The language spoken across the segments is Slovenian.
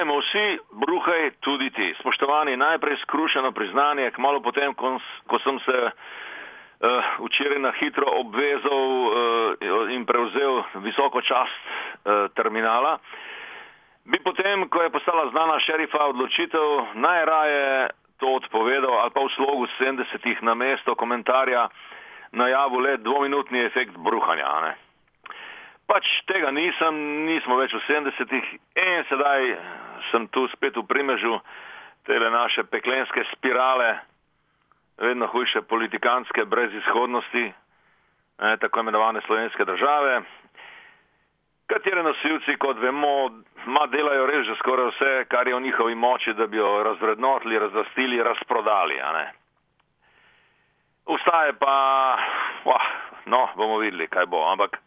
Bruhajmo vsi, bruhaj tudi ti. Spoštovani, najprej skrušeno priznanje, kmalo potem, ko, ko sem se uh, včeraj na hitro obvezal uh, in prevzel visoko čast uh, terminala, bi potem, ko je postala znana šerifa odločitev, najraje to odpovedal ali pa v slogu 70-ih na mesto komentarja najavil le dvominutni efekt bruhanja. Ne? pač tega nisem, nismo več v 70-ih in sedaj sem tu spet v primežu tele naše peklenske spirale, vedno hujše politikanske brezizhodnosti, eh, tako imenovane slovenske države, katere nosilci, kot vemo, ma delajo res že skoraj vse, kar je v njihovi moči, da bi jo razvrednotili, razvrstili, razprodali. Ustaje pa, oh, no, bomo videli, kaj bo, ampak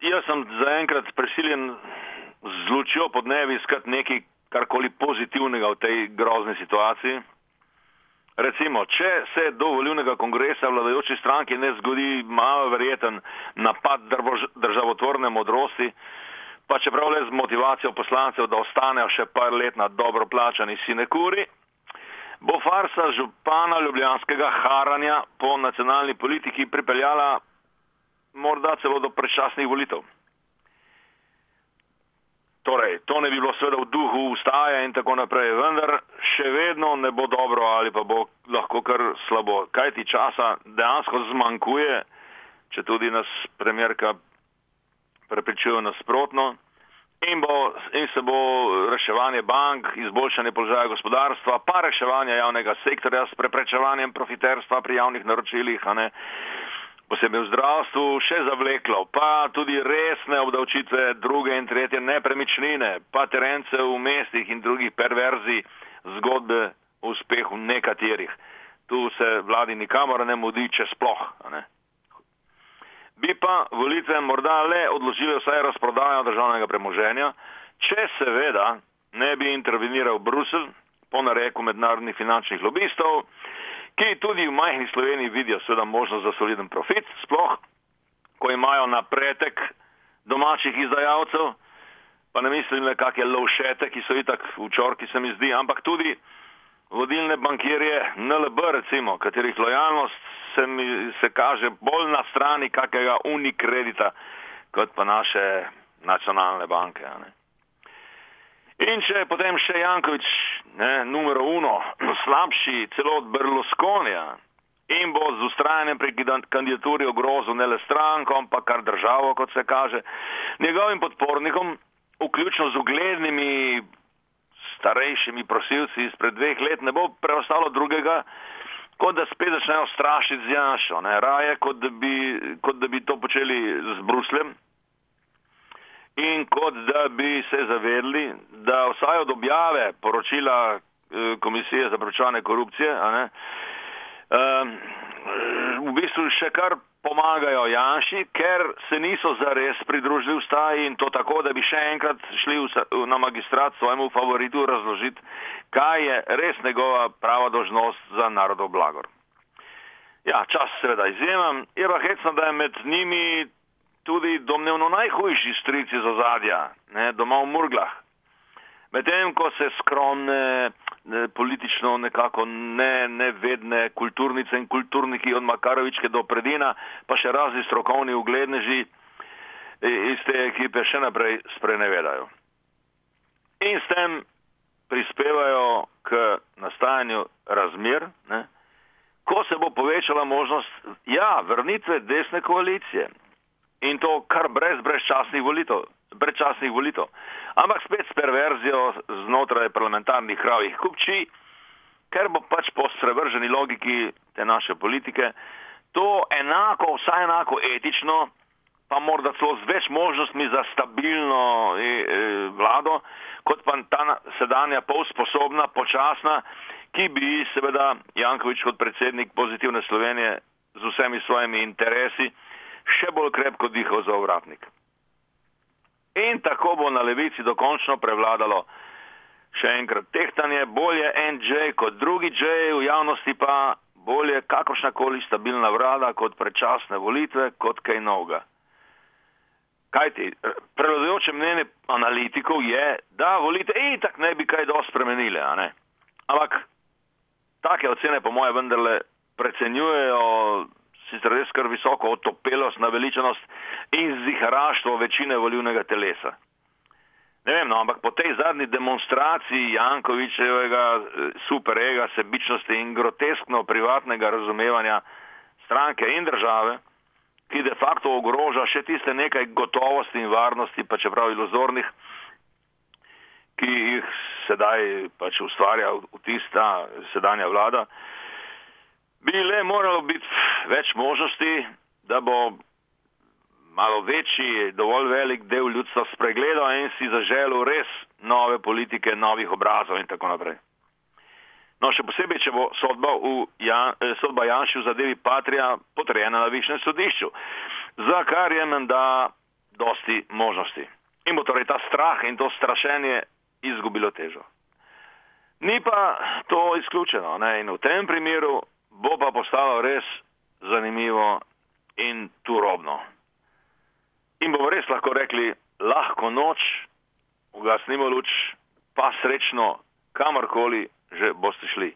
jaz sem zaenkrat prisiljen z lučjo pod nevi iskati nekaj karkoli pozitivnega v tej grozni situaciji. Recimo, če se do volivnega kongresa vladajoči stranki ne zgodi malo verjeten napad državotvorne modrosti, pa čeprav le z motivacijo poslancev, da ostanejo še par let na dobro plačani sinekuri, bo farsa župana ljubljanskega haranja po nacionalni politiki pripeljala morda celo do predčasnih volitev. Torej, to ne bi bilo seveda v duhu ustaje in tako naprej, vendar še vedno ne bo dobro ali pa bo lahko kar slabo. Kaj ti časa dejansko zmanjkuje, če tudi nas premjerka prepričuje nasprotno in, bo, in se bo reševanje bank, izboljšanje položaja gospodarstva, pa reševanje javnega sektorja s preprečevanjem profiterstva pri javnih naročilih, a ne posebej v zdravstvu, še zavleklo, pa tudi resne obdavčitve druge in tretje nepremičnine, pa terence v mestih in drugih perverzij zgodbe o uspehu nekaterih. Tu se vladi nikamor ne mudi, če sploh. Ne. Bi pa volitve morda le odložile vsaj razprodajo državnega premoženja, če seveda ne bi interveniral Brusel po nareku mednarodnih finančnih lobistov, ki tudi v majhni Sloveniji vidijo seveda možnost za soliden profit, sploh ko imajo napretek domačih izdajalcev, pa ne mislim le kakšne lovšete, ki so itak v čorki se mi zdi, ampak tudi vodilne bankirje NLB recimo, katerih lojalnost se mi se kaže bolj na strani kakega unikredita kot pa naše nacionalne banke. Ne. In če je potem še Jankovič, ne, numero uno, slabši celo od Berlusconija. In bo z ustrajanjem pri kandidaturi ogrozil ne le stranko, ampak kar državo, kot se kaže, njegovim podpornikom, vključno z uglednimi starejšimi prosilci izpred dveh let, ne bo preostalo drugega, kot da spet začnejo strašiti z Janšo, ne, raje, kot da bi, kot da bi to počeli z Bruslem in kot da bi se zavedli, da vsaj od objave poročila eh, Komisije za prečevanje korupcije, ne, um, v bistvu še kar pomagajo Janši, ker se niso zares pridružili v staji in to tako, da bi še enkrat šli na magistrat svojemu favoritu razložiti, kaj je res njegova prava dožnost za narodov blagor. Ja, čas seveda izjemam, je pa hecno, da je med njimi tudi domnevno najhujši strici za zadja, ne, doma v Murglah. Medtem ko se skromne, ne, politično nekako ne, nevedne kulturnice in kulturniki od Makarovičke do Predina, pa še razni strokovni ugledneži iz te ekipe še naprej sprenevedajo. In s tem prispevajo k nastajanju razmer, ne, ko se bo povečala možnost, ja, vrnitve desne koalicije in to kar brez brezčasnih volitev. Brezčasnih volitev. Ampak spet s perverzijo znotraj parlamentarnih kravih kupči, ker bo pač po sprevrženi logiki te naše politike to enako, vsaj enako etično, pa morda celo z več možnostmi za stabilno e, e, vlado, kot pa ta sedanja polsposobna, počasna, ki bi seveda Jankovič kot predsednik pozitivne Slovenije z vsemi svojimi interesi še bolj krepko dihal za ovratnik. In tako bo na levici dokončno prevladalo še enkrat tehtanje, bolje en J kot drugi J, v javnosti pa bolje kakršnakoli stabilna vlada kot predčasne volitve, kot kaj novega. Kaj ti? Prevladujoče mnenje analitikov je, da volite itak ne bi kaj dosti spremenile, a ne? Ampak take ocene po moje vendarle precenjujejo sicer res kar visoko otopelost, naveličenost in ziharaštvo večine volivnega telesa. Ne vem, no, ampak po tej zadnji demonstraciji Jankovičevega eh, superega, sebičnosti in groteskno privatnega razumevanja stranke in države, ki de facto ogroža še tiste nekaj gotovosti in varnosti, pa čeprav iluzornih, ki jih sedaj pač ustvarja v tista sedanja vlada, bi le moralo biti več možnosti, da bo malo večji, dovolj velik del ljudstva spregledal in si zaželil res nove politike, novih obrazov in tako naprej. No, še posebej, če bo sodba, Jan, eh, sodba Janši v zadevi Patrija potrjena na višjem sodišču, za kar je menda dosti možnosti. In bo torej ta strah in to strašenje izgubilo težo. Ni pa to izključeno ne? in v tem primeru bo pa postalo res zanimivo in turobno. In bomo res lahko rekli, lahko noč, ugasnimo luč, pa srečno, kamorkoli že boste šli.